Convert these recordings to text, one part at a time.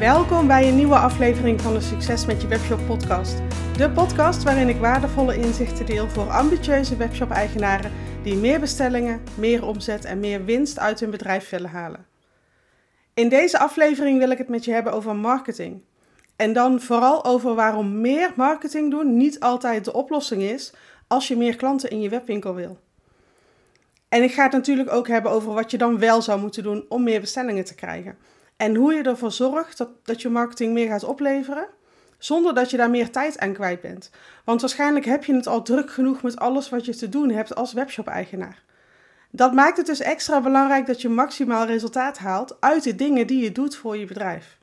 Welkom bij een nieuwe aflevering van de Succes met je webshop podcast. De podcast waarin ik waardevolle inzichten deel voor ambitieuze webshop-eigenaren die meer bestellingen, meer omzet en meer winst uit hun bedrijf willen halen. In deze aflevering wil ik het met je hebben over marketing. En dan vooral over waarom meer marketing doen niet altijd de oplossing is als je meer klanten in je webwinkel wil. En ik ga het natuurlijk ook hebben over wat je dan wel zou moeten doen om meer bestellingen te krijgen. En hoe je ervoor zorgt dat, dat je marketing meer gaat opleveren, zonder dat je daar meer tijd aan kwijt bent. Want waarschijnlijk heb je het al druk genoeg met alles wat je te doen hebt als webshop-eigenaar. Dat maakt het dus extra belangrijk dat je maximaal resultaat haalt uit de dingen die je doet voor je bedrijf.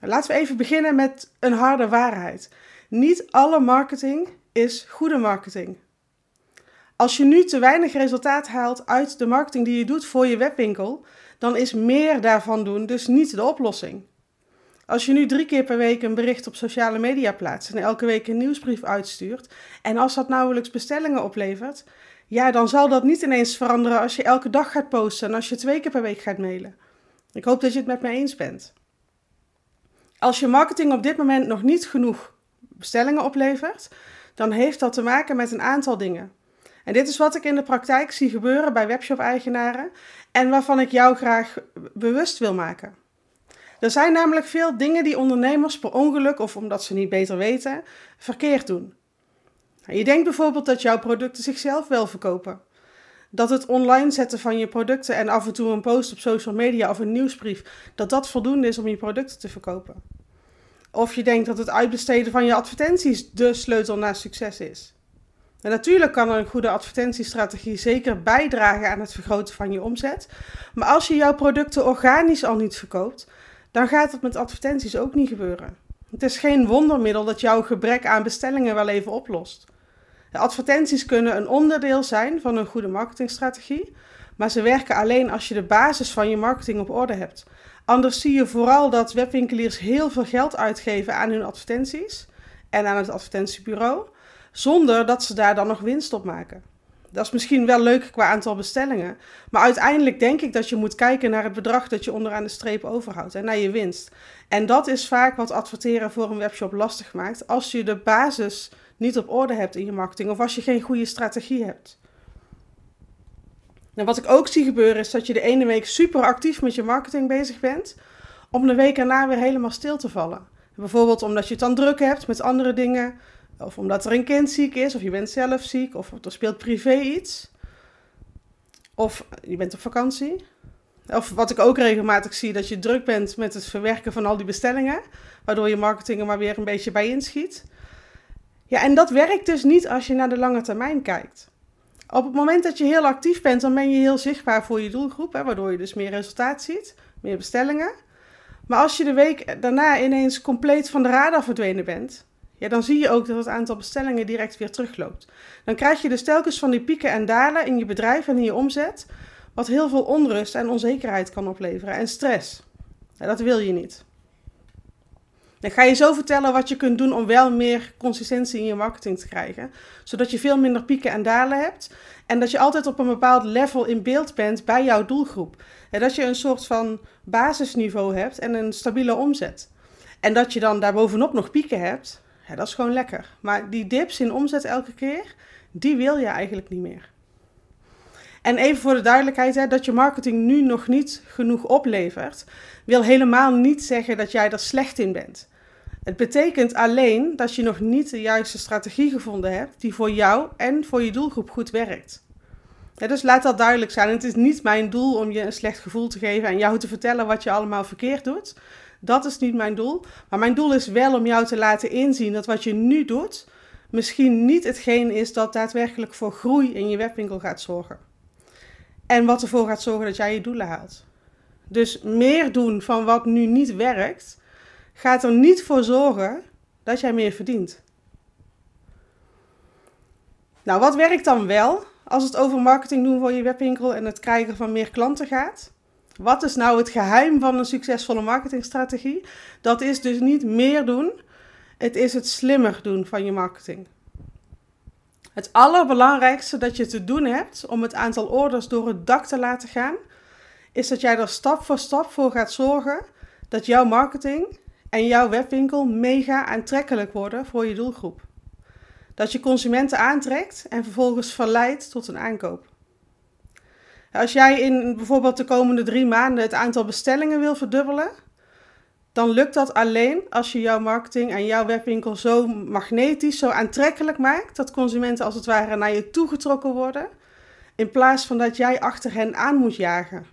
Laten we even beginnen met een harde waarheid. Niet alle marketing is goede marketing. Als je nu te weinig resultaat haalt uit de marketing die je doet voor je webwinkel, dan is meer daarvan doen dus niet de oplossing. Als je nu drie keer per week een bericht op sociale media plaatst en elke week een nieuwsbrief uitstuurt, en als dat nauwelijks bestellingen oplevert, ja, dan zal dat niet ineens veranderen als je elke dag gaat posten en als je twee keer per week gaat mailen. Ik hoop dat je het met me eens bent. Als je marketing op dit moment nog niet genoeg bestellingen oplevert, dan heeft dat te maken met een aantal dingen. En dit is wat ik in de praktijk zie gebeuren bij webshop-eigenaren en waarvan ik jou graag bewust wil maken. Er zijn namelijk veel dingen die ondernemers per ongeluk of omdat ze niet beter weten, verkeerd doen. Nou, je denkt bijvoorbeeld dat jouw producten zichzelf wel verkopen. Dat het online zetten van je producten en af en toe een post op social media of een nieuwsbrief, dat dat voldoende is om je producten te verkopen. Of je denkt dat het uitbesteden van je advertenties de sleutel naar succes is. Natuurlijk kan een goede advertentiestrategie zeker bijdragen aan het vergroten van je omzet. Maar als je jouw producten organisch al niet verkoopt, dan gaat het met advertenties ook niet gebeuren. Het is geen wondermiddel dat jouw gebrek aan bestellingen wel even oplost. De advertenties kunnen een onderdeel zijn van een goede marketingstrategie, maar ze werken alleen als je de basis van je marketing op orde hebt. Anders zie je vooral dat webwinkeliers heel veel geld uitgeven aan hun advertenties en aan het advertentiebureau, zonder dat ze daar dan nog winst op maken. Dat is misschien wel leuk qua aantal bestellingen, maar uiteindelijk denk ik dat je moet kijken naar het bedrag dat je onderaan de streep overhoudt en naar je winst. En dat is vaak wat adverteren voor een webshop lastig maakt als je de basis niet op orde hebt in je marketing of als je geen goede strategie hebt. Nou, wat ik ook zie gebeuren is dat je de ene week super actief met je marketing bezig bent, om de week erna weer helemaal stil te vallen. Bijvoorbeeld omdat je het dan druk hebt met andere dingen, of omdat er een kind ziek is, of je bent zelf ziek, of er speelt privé iets. Of je bent op vakantie. Of wat ik ook regelmatig zie, dat je druk bent met het verwerken van al die bestellingen, waardoor je marketing er maar weer een beetje bij inschiet. Ja, en dat werkt dus niet als je naar de lange termijn kijkt. Op het moment dat je heel actief bent, dan ben je heel zichtbaar voor je doelgroep, hè, waardoor je dus meer resultaat ziet, meer bestellingen. Maar als je de week daarna ineens compleet van de radar verdwenen bent, ja, dan zie je ook dat het aantal bestellingen direct weer terugloopt. Dan krijg je dus telkens van die pieken en dalen in je bedrijf en in je omzet, wat heel veel onrust en onzekerheid kan opleveren en stress. Dat wil je niet. Dan ga je zo vertellen wat je kunt doen om wel meer consistentie in je marketing te krijgen. Zodat je veel minder pieken en dalen hebt. En dat je altijd op een bepaald level in beeld bent bij jouw doelgroep. En dat je een soort van basisniveau hebt en een stabiele omzet. En dat je dan daarbovenop nog pieken hebt, dat is gewoon lekker. Maar die dips in omzet elke keer, die wil je eigenlijk niet meer. En even voor de duidelijkheid, hè, dat je marketing nu nog niet genoeg oplevert, wil helemaal niet zeggen dat jij er slecht in bent. Het betekent alleen dat je nog niet de juiste strategie gevonden hebt die voor jou en voor je doelgroep goed werkt. dus laat dat duidelijk zijn. Het is niet mijn doel om je een slecht gevoel te geven en jou te vertellen wat je allemaal verkeerd doet. Dat is niet mijn doel. Maar mijn doel is wel om jou te laten inzien dat wat je nu doet, misschien niet hetgeen is dat daadwerkelijk voor groei in je webwinkel gaat zorgen. En wat ervoor gaat zorgen dat jij je doelen haalt. Dus meer doen van wat nu niet werkt, gaat er niet voor zorgen dat jij meer verdient. Nou, wat werkt dan wel als het over marketing doen voor je webwinkel en het krijgen van meer klanten gaat? Wat is nou het geheim van een succesvolle marketingstrategie? Dat is dus niet meer doen, het is het slimmer doen van je marketing. Het allerbelangrijkste dat je te doen hebt om het aantal orders door het dak te laten gaan, is dat jij er stap voor stap voor gaat zorgen dat jouw marketing en jouw webwinkel mega aantrekkelijk worden voor je doelgroep. Dat je consumenten aantrekt en vervolgens verleidt tot een aankoop. Als jij in bijvoorbeeld de komende drie maanden het aantal bestellingen wil verdubbelen, dan lukt dat alleen als je jouw marketing en jouw webwinkel zo magnetisch, zo aantrekkelijk maakt dat consumenten als het ware naar je toegetrokken worden, in plaats van dat jij achter hen aan moet jagen.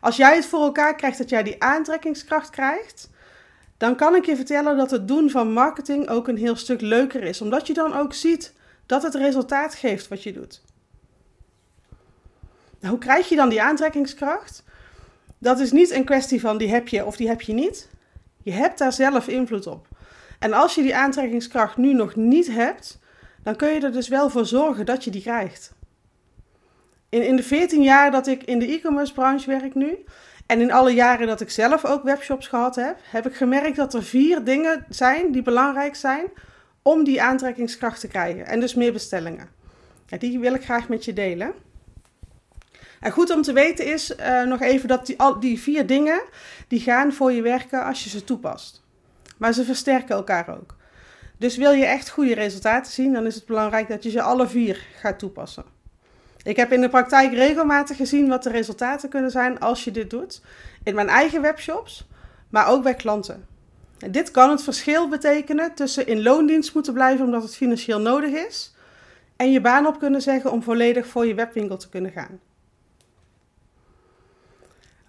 Als jij het voor elkaar krijgt dat jij die aantrekkingskracht krijgt, dan kan ik je vertellen dat het doen van marketing ook een heel stuk leuker is, omdat je dan ook ziet dat het resultaat geeft wat je doet. Hoe krijg je dan die aantrekkingskracht? Dat is niet een kwestie van die heb je of die heb je niet. Je hebt daar zelf invloed op. En als je die aantrekkingskracht nu nog niet hebt, dan kun je er dus wel voor zorgen dat je die krijgt. In, in de 14 jaar dat ik in de e-commerce branche werk nu, en in alle jaren dat ik zelf ook webshops gehad heb, heb ik gemerkt dat er vier dingen zijn die belangrijk zijn om die aantrekkingskracht te krijgen. En dus meer bestellingen. Die wil ik graag met je delen. En goed om te weten is uh, nog even dat die, al, die vier dingen, die gaan voor je werken als je ze toepast. Maar ze versterken elkaar ook. Dus wil je echt goede resultaten zien, dan is het belangrijk dat je ze alle vier gaat toepassen. Ik heb in de praktijk regelmatig gezien wat de resultaten kunnen zijn als je dit doet. In mijn eigen webshops, maar ook bij klanten. En dit kan het verschil betekenen tussen in loondienst moeten blijven omdat het financieel nodig is, en je baan op kunnen zeggen om volledig voor je webwinkel te kunnen gaan.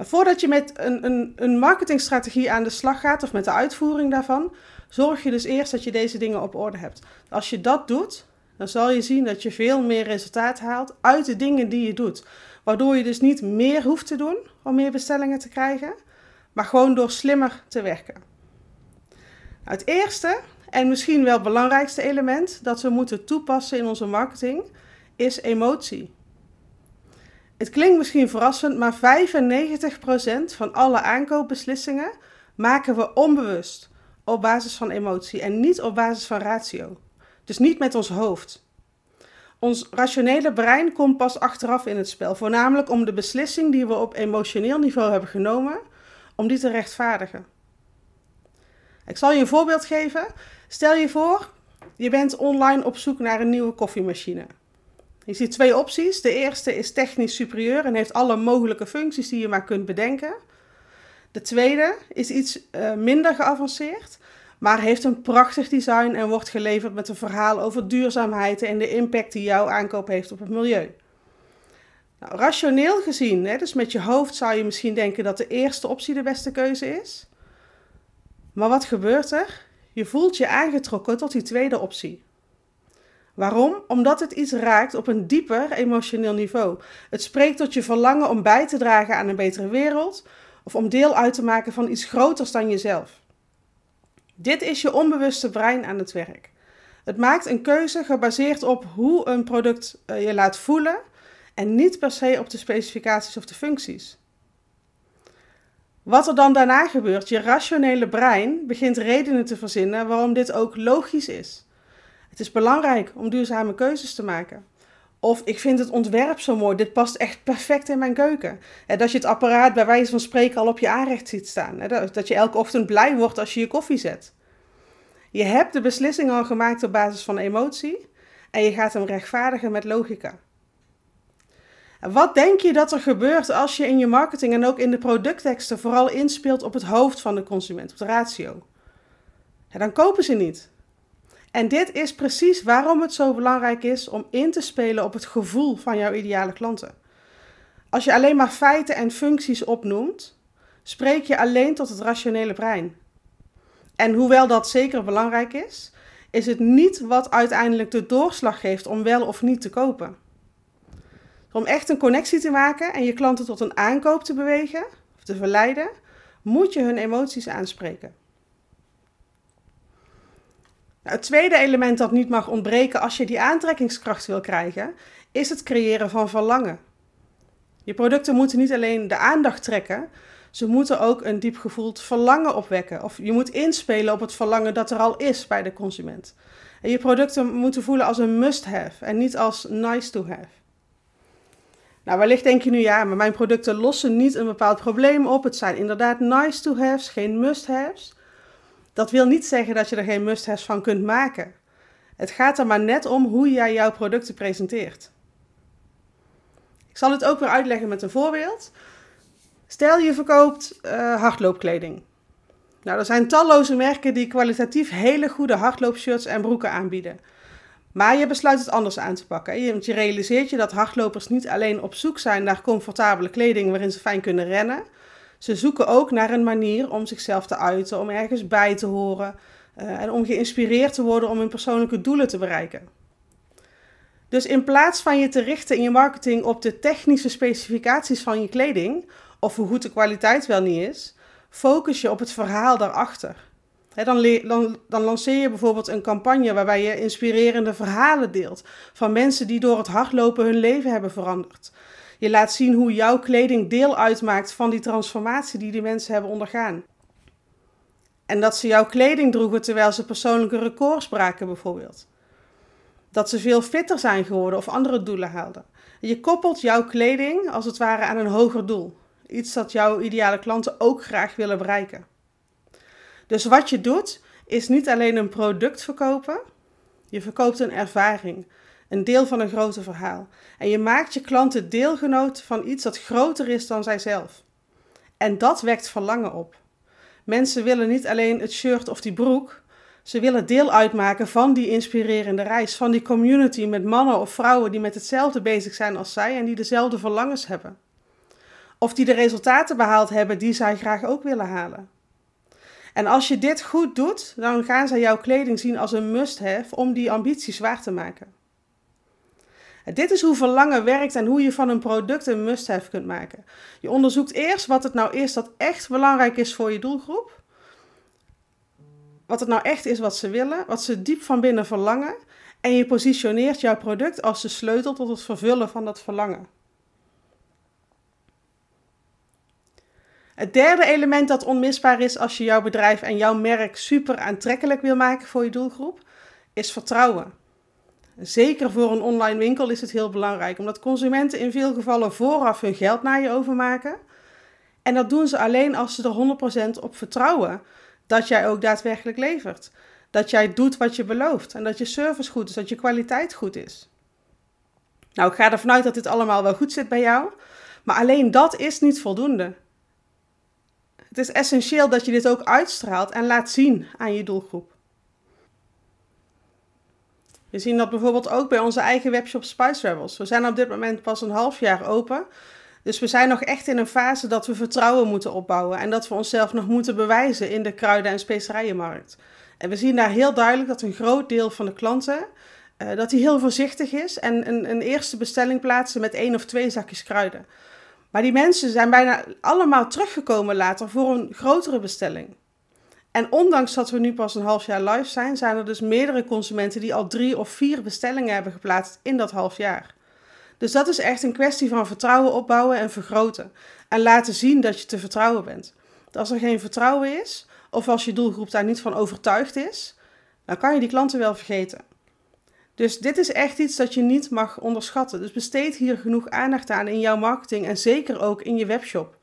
Voordat je met een, een, een marketingstrategie aan de slag gaat of met de uitvoering daarvan, zorg je dus eerst dat je deze dingen op orde hebt. Als je dat doet, dan zal je zien dat je veel meer resultaat haalt uit de dingen die je doet. Waardoor je dus niet meer hoeft te doen om meer bestellingen te krijgen, maar gewoon door slimmer te werken. Nou, het eerste en misschien wel belangrijkste element dat we moeten toepassen in onze marketing is emotie. Het klinkt misschien verrassend, maar 95% van alle aankoopbeslissingen maken we onbewust op basis van emotie en niet op basis van ratio. Dus niet met ons hoofd. Ons rationele brein komt pas achteraf in het spel, voornamelijk om de beslissing die we op emotioneel niveau hebben genomen, om die te rechtvaardigen. Ik zal je een voorbeeld geven. Stel je voor, je bent online op zoek naar een nieuwe koffiemachine. Je ziet twee opties. De eerste is technisch superieur en heeft alle mogelijke functies die je maar kunt bedenken. De tweede is iets uh, minder geavanceerd, maar heeft een prachtig design en wordt geleverd met een verhaal over duurzaamheid en de impact die jouw aankoop heeft op het milieu. Nou, rationeel gezien, hè, dus met je hoofd zou je misschien denken dat de eerste optie de beste keuze is. Maar wat gebeurt er? Je voelt je aangetrokken tot die tweede optie. Waarom? Omdat het iets raakt op een dieper emotioneel niveau. Het spreekt tot je verlangen om bij te dragen aan een betere wereld of om deel uit te maken van iets groters dan jezelf. Dit is je onbewuste brein aan het werk. Het maakt een keuze gebaseerd op hoe een product eh, je laat voelen en niet per se op de specificaties of de functies. Wat er dan daarna gebeurt, je rationele brein begint redenen te verzinnen waarom dit ook logisch is. Het is belangrijk om duurzame keuzes te maken. Of ik vind het ontwerp zo mooi, dit past echt perfect in mijn keuken. dat je het apparaat bij wijze van spreken al op je aanrecht ziet staan. Dat je elke ochtend blij wordt als je je koffie zet. Je hebt de beslissing al gemaakt op basis van emotie en je gaat hem rechtvaardigen met logica. wat denk je dat er gebeurt als je in je marketing en ook in de productteksten vooral inspeelt op het hoofd van de consument, op de ratio? dan kopen ze niet. En dit is precies waarom het zo belangrijk is om in te spelen op het gevoel van jouw ideale klanten. Als je alleen maar feiten en functies opnoemt, spreek je alleen tot het rationele brein. En hoewel dat zeker belangrijk is, is het niet wat uiteindelijk de doorslag geeft om wel of niet te kopen. Om echt een connectie te maken en je klanten tot een aankoop te bewegen of te verleiden, moet je hun emoties aanspreken. Nou, het tweede element dat niet mag ontbreken als je die aantrekkingskracht wil krijgen, is het creëren van verlangen. Je producten moeten niet alleen de aandacht trekken, ze moeten ook een diep gevoeld verlangen opwekken. Of je moet inspelen op het verlangen dat er al is bij de consument. En je producten moeten voelen als een must-have en niet als nice-to-have. Nou, wellicht denk je nu ja, maar mijn producten lossen niet een bepaald probleem op. Het zijn inderdaad nice to haves, geen must haves. Dat wil niet zeggen dat je er geen must haves van kunt maken. Het gaat er maar net om hoe jij jouw producten presenteert. Ik zal het ook weer uitleggen met een voorbeeld. Stel je verkoopt uh, hardloopkleding. Nou, er zijn talloze merken die kwalitatief hele goede hardloopshirts en broeken aanbieden. Maar je besluit het anders aan te pakken. Want je realiseert je dat hardlopers niet alleen op zoek zijn naar comfortabele kleding waarin ze fijn kunnen rennen. Ze zoeken ook naar een manier om zichzelf te uiten, om ergens bij te horen uh, en om geïnspireerd te worden om hun persoonlijke doelen te bereiken. Dus in plaats van je te richten in je marketing op de technische specificaties van je kleding, of hoe goed de kwaliteit wel niet is, focus je op het verhaal daarachter. dan, dan, lanceer je bijvoorbeeld een campagne waarbij je inspirerende verhalen deelt van mensen die door het hardlopen hun leven hebben veranderd. Je laat zien hoe jouw kleding deel uitmaakt van die transformatie die die mensen hebben ondergaan. En dat ze jouw kleding droegen terwijl ze persoonlijke records braken, bijvoorbeeld. Dat ze veel fitter zijn geworden of andere doelen haalden. Je koppelt jouw kleding als het ware aan een hoger doel. Iets dat jouw ideale klanten ook graag willen bereiken. Dus wat je doet, is niet alleen een product verkopen, je verkoopt een ervaring, een deel van een groter verhaal. En je maakt je klanten deelgenoot van iets dat groter is dan zijzelf. En dat wekt verlangen op. Mensen willen niet alleen het shirt of die broek, ze willen deel uitmaken van die inspirerende reis, van die community met mannen of vrouwen die met hetzelfde bezig zijn als zij en die dezelfde verlangens hebben. Of die de resultaten behaald hebben die zij graag ook willen halen. En als je dit goed doet, dan gaan zij jouw kleding zien als een must-have om die ambities waar te maken. Dit is hoe verlangen werkt en hoe je van een product een must-have kunt maken. Je onderzoekt eerst wat het nou is dat echt belangrijk is voor je doelgroep. Wat het nou echt is wat ze willen, wat ze diep van binnen verlangen. En je positioneert jouw product als de sleutel tot het vervullen van dat verlangen. Het derde element dat onmisbaar is als je jouw bedrijf en jouw merk super aantrekkelijk wil maken voor je doelgroep, is vertrouwen. Zeker voor een online winkel is het heel belangrijk, omdat consumenten in veel gevallen vooraf hun geld naar je overmaken. En dat doen ze alleen als ze er 100% op vertrouwen dat jij ook daadwerkelijk levert. Dat jij doet wat je belooft en dat je service goed is, dat je kwaliteit goed is. Nou, ik ga ervan uit dat dit allemaal wel goed zit bij jou, maar alleen dat is niet voldoende. Het is essentieel dat je dit ook uitstraalt en laat zien aan je doelgroep. We zien dat bijvoorbeeld ook bij onze eigen webshop Spice Rebels. We zijn op dit moment pas een half jaar open. Dus we zijn nog echt in een fase dat we vertrouwen moeten opbouwen en dat we onszelf nog moeten bewijzen in de kruiden- en specerijenmarkt. En we zien daar heel duidelijk dat een groot deel van de klanten uh, dat die heel voorzichtig is en een, een eerste bestelling plaatsen met één of twee zakjes kruiden. Maar die mensen zijn bijna allemaal teruggekomen later voor een grotere bestelling. En ondanks dat we nu pas een half jaar live zijn, zijn er dus meerdere consumenten die al drie of vier bestellingen hebben geplaatst in dat half jaar. Dus dat is echt een kwestie van vertrouwen opbouwen en vergroten. En laten zien dat je te vertrouwen bent. Als er geen vertrouwen is, of als je doelgroep daar niet van overtuigd is, dan kan je die klanten wel vergeten. Dus dit is echt iets dat je niet mag onderschatten. Dus besteed hier genoeg aandacht aan in jouw marketing en zeker ook in je webshop.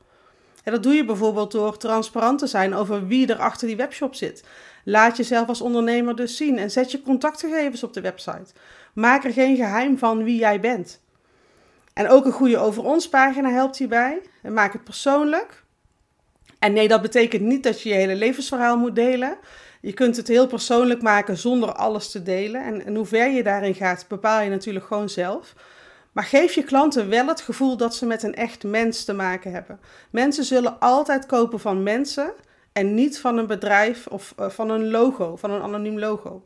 En dat doe je bijvoorbeeld door transparant te zijn over wie er achter die webshop zit. Laat jezelf als ondernemer dus zien en zet je contactgegevens op de website. Maak er geen geheim van wie jij bent. En ook een goede over ons pagina helpt hierbij. En maak het persoonlijk. En nee, dat betekent niet dat je je hele levensverhaal moet delen. Je kunt het heel persoonlijk maken zonder alles te delen. En, en hoe ver je daarin gaat, bepaal je natuurlijk gewoon zelf. Maar geef je klanten wel het gevoel dat ze met een echt mens te maken hebben. Mensen zullen altijd kopen van mensen en niet van een bedrijf of uh, van een logo, van een anoniem logo.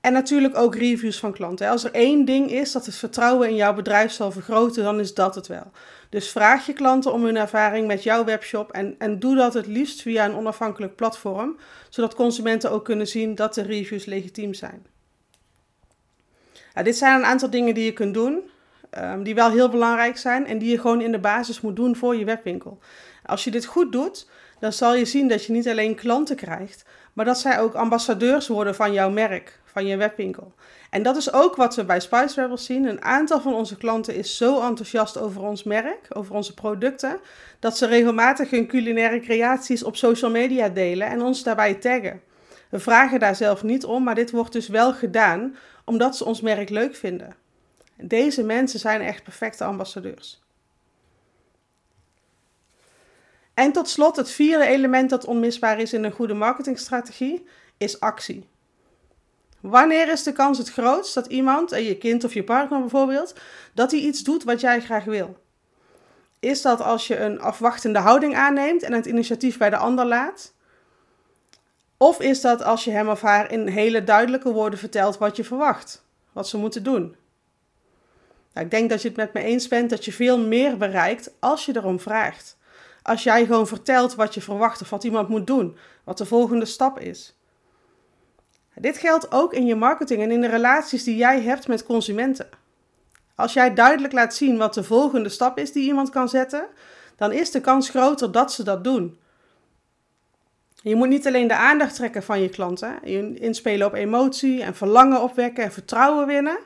En natuurlijk ook reviews van klanten. Als er één ding is dat het vertrouwen in jouw bedrijf zal vergroten, dan is dat het wel. Dus vraag je klanten om hun ervaring met jouw webshop en, en doe dat het liefst via een onafhankelijk platform, zodat consumenten ook kunnen zien dat de reviews legitiem zijn. Dit zijn een aantal dingen die je kunt doen, um, die wel heel belangrijk zijn en die je gewoon in de basis moet doen voor je webwinkel. Als je dit goed doet, dan zal je zien dat je niet alleen klanten krijgt, maar dat zij ook ambassadeurs worden van jouw merk, van je webwinkel. En dat is ook wat we bij Spice Rebels zien. Een aantal van onze klanten is zo enthousiast over ons merk, over onze producten, dat ze regelmatig hun culinaire creaties op social media delen en ons daarbij taggen. We vragen daar zelf niet om, maar dit wordt dus wel gedaan omdat ze ons merk leuk vinden. Deze mensen zijn echt perfecte ambassadeurs. En tot slot, het vierde element dat onmisbaar is in een goede marketingstrategie, is actie. Wanneer is de kans het grootst dat iemand, je kind of je partner bijvoorbeeld, dat hij iets doet wat jij graag wil? Is dat als je een afwachtende houding aanneemt en het initiatief bij de ander laat? Of is dat als je hem of haar in hele duidelijke woorden vertelt wat je verwacht, wat ze moeten doen? Nou, ik denk dat je het met me eens bent dat je veel meer bereikt als je erom vraagt. Als jij gewoon vertelt wat je verwacht of wat iemand moet doen, wat de volgende stap is. Dit geldt ook in je marketing en in de relaties die jij hebt met consumenten. Als jij duidelijk laat zien wat de volgende stap is die iemand kan zetten, dan is de kans groter dat ze dat doen. Je moet niet alleen de aandacht trekken van je klanten, je inspelen op emotie en verlangen opwekken en vertrouwen winnen,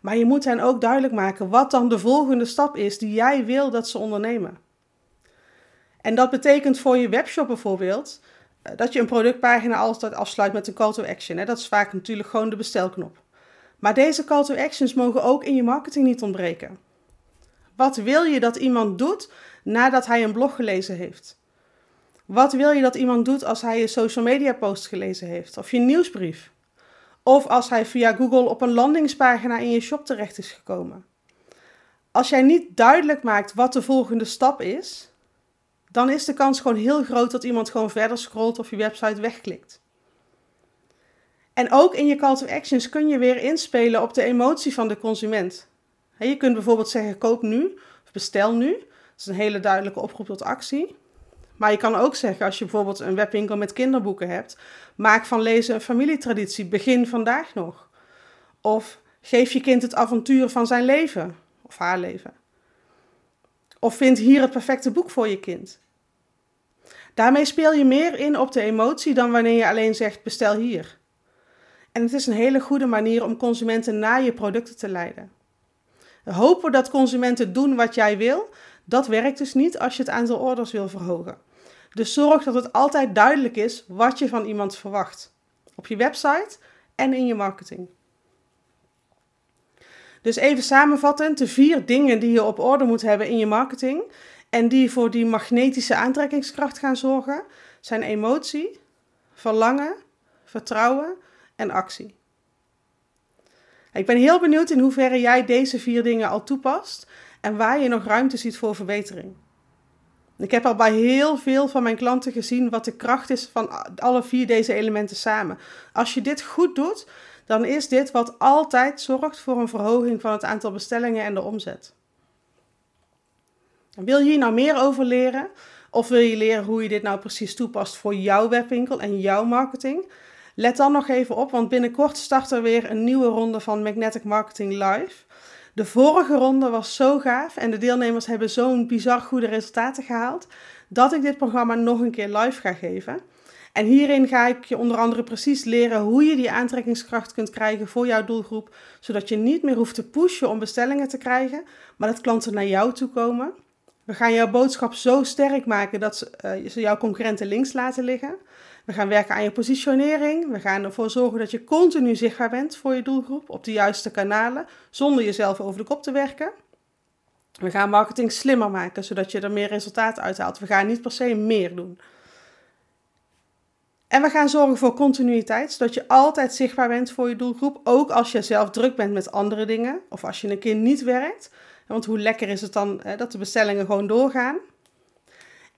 maar je moet hen ook duidelijk maken wat dan de volgende stap is die jij wil dat ze ondernemen. En dat betekent voor je webshop bijvoorbeeld eh, dat je een productpagina altijd afsluit met een call to action. Dat is vaak natuurlijk gewoon de bestelknop. Maar deze call to actions mogen ook in je marketing niet ontbreken. Wat wil je dat iemand doet nadat hij een blog gelezen heeft? Wat wil je dat iemand doet als hij je social media post gelezen heeft of je nieuwsbrief? Of als hij via Google op een landingspagina in je shop terecht is gekomen? Als jij niet duidelijk maakt wat de volgende stap is, dan is de kans gewoon heel groot dat iemand gewoon verder scrolt of je website wegklikt. En ook in je call to actions kun je weer inspelen op de emotie van de consument. Je kunt bijvoorbeeld zeggen: koop nu of bestel nu. Dat is een hele duidelijke oproep tot actie. Maar je kan ook zeggen, als je bijvoorbeeld een webwinkel met kinderboeken hebt, maak van lezen een familietraditie. Begin vandaag nog. Of geef je kind het avontuur van zijn leven of haar leven. Of vind hier het perfecte boek voor je kind. Daarmee speel je meer in op de emotie dan wanneer je alleen zegt bestel hier. En het is een hele goede manier om consumenten naar je producten te leiden. Hopen dat consumenten doen wat jij wil, dat werkt dus niet als je het aantal orders wil verhogen. Dus zorg dat het altijd duidelijk is wat je van iemand verwacht. Op je website en in je marketing. Dus even samenvattend, de vier dingen die je op orde moet hebben in je marketing en die voor die magnetische aantrekkingskracht gaan zorgen, zijn emotie, verlangen, vertrouwen en actie. Ik ben heel benieuwd in hoeverre jij deze vier dingen al toepast en waar je nog ruimte ziet voor verbetering. Ik heb al bij heel veel van mijn klanten gezien wat de kracht is van alle vier deze elementen samen. Als je dit goed doet, dan is dit wat altijd zorgt voor een verhoging van het aantal bestellingen en de omzet. Wil je hier nou meer over leren? Of wil je leren hoe je dit nou precies toepast voor jouw webwinkel en jouw marketing? Let dan nog even op, want binnenkort start er weer een nieuwe ronde van Magnetic Marketing Live. De vorige ronde was zo gaaf en de deelnemers hebben zo'n bizar goede resultaten gehaald dat ik dit programma nog een keer live ga geven. En hierin ga ik je onder andere precies leren hoe je die aantrekkingskracht kunt krijgen voor jouw doelgroep, zodat je niet meer hoeft te pushen om bestellingen te krijgen, maar dat klanten naar jou toe komen. We gaan jouw boodschap zo sterk maken dat ze, uh, ze jouw concurrenten links laten liggen. We gaan werken aan je positionering. We gaan ervoor zorgen dat je continu zichtbaar bent voor je doelgroep op de juiste kanalen, zonder jezelf over de kop te werken. We gaan marketing slimmer maken, zodat je er meer resultaat uithaalt. We gaan niet per se meer doen. En we gaan zorgen voor continuïteit, zodat je altijd zichtbaar bent voor je doelgroep, ook als je zelf druk bent met andere dingen of als je een keer niet werkt. Want hoe lekker is het dan hè, dat de bestellingen gewoon doorgaan?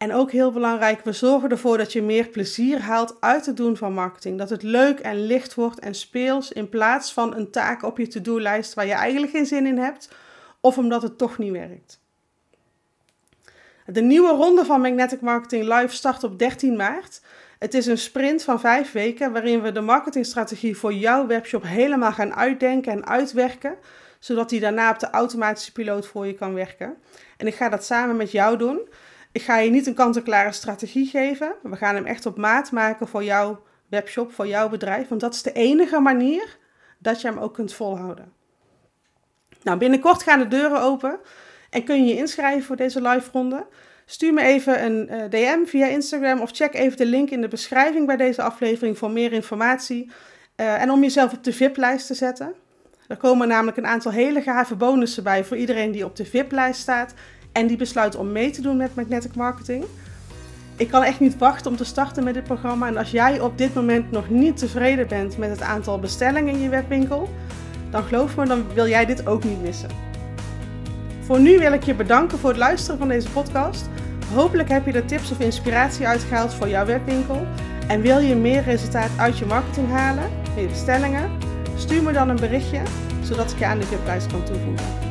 En ook heel belangrijk, we zorgen ervoor dat je meer plezier haalt uit het doen van marketing. Dat het leuk en licht wordt en speels in plaats van een taak op je to-do-lijst waar je eigenlijk geen zin in hebt of omdat het toch niet werkt. De nieuwe ronde van Magnetic Marketing Live start op 13 maart. Het is een sprint van vijf weken waarin we de marketingstrategie voor jouw webshop helemaal gaan uitdenken en uitwerken, zodat die daarna op de automatische piloot voor je kan werken. En ik ga dat samen met jou doen. Ik ga je niet een kant-en-klare strategie geven. We gaan hem echt op maat maken voor jouw webshop, voor jouw bedrijf. Want dat is de enige manier dat je hem ook kunt volhouden. Nou, binnenkort gaan de deuren open en kun je je inschrijven voor deze live ronde. Stuur me even een eh, DM via Instagram of check even de link in de beschrijving bij deze aflevering voor meer informatie. Uh, en om jezelf op de VIP-lijst te zetten. Er komen namelijk een aantal hele gave bonussen bij voor iedereen die op de VIP-lijst staat en die besluit om mee te doen met Magnetic Marketing. Ik kan echt niet wachten om te starten met dit programma. En als jij op dit moment nog niet tevreden bent met het aantal bestellingen in je webwinkel, dan geloof me, dan wil jij dit ook niet missen. Voor nu wil ik je bedanken voor het luisteren van deze podcast. Hopelijk heb je er tips of inspiratie uitgehaald voor jouw webwinkel. En wil je meer resultaat uit je marketing halen, meer bestellingen? Stuur me dan een berichtje, zodat ik je aan de VIP-prijs kan toevoegen.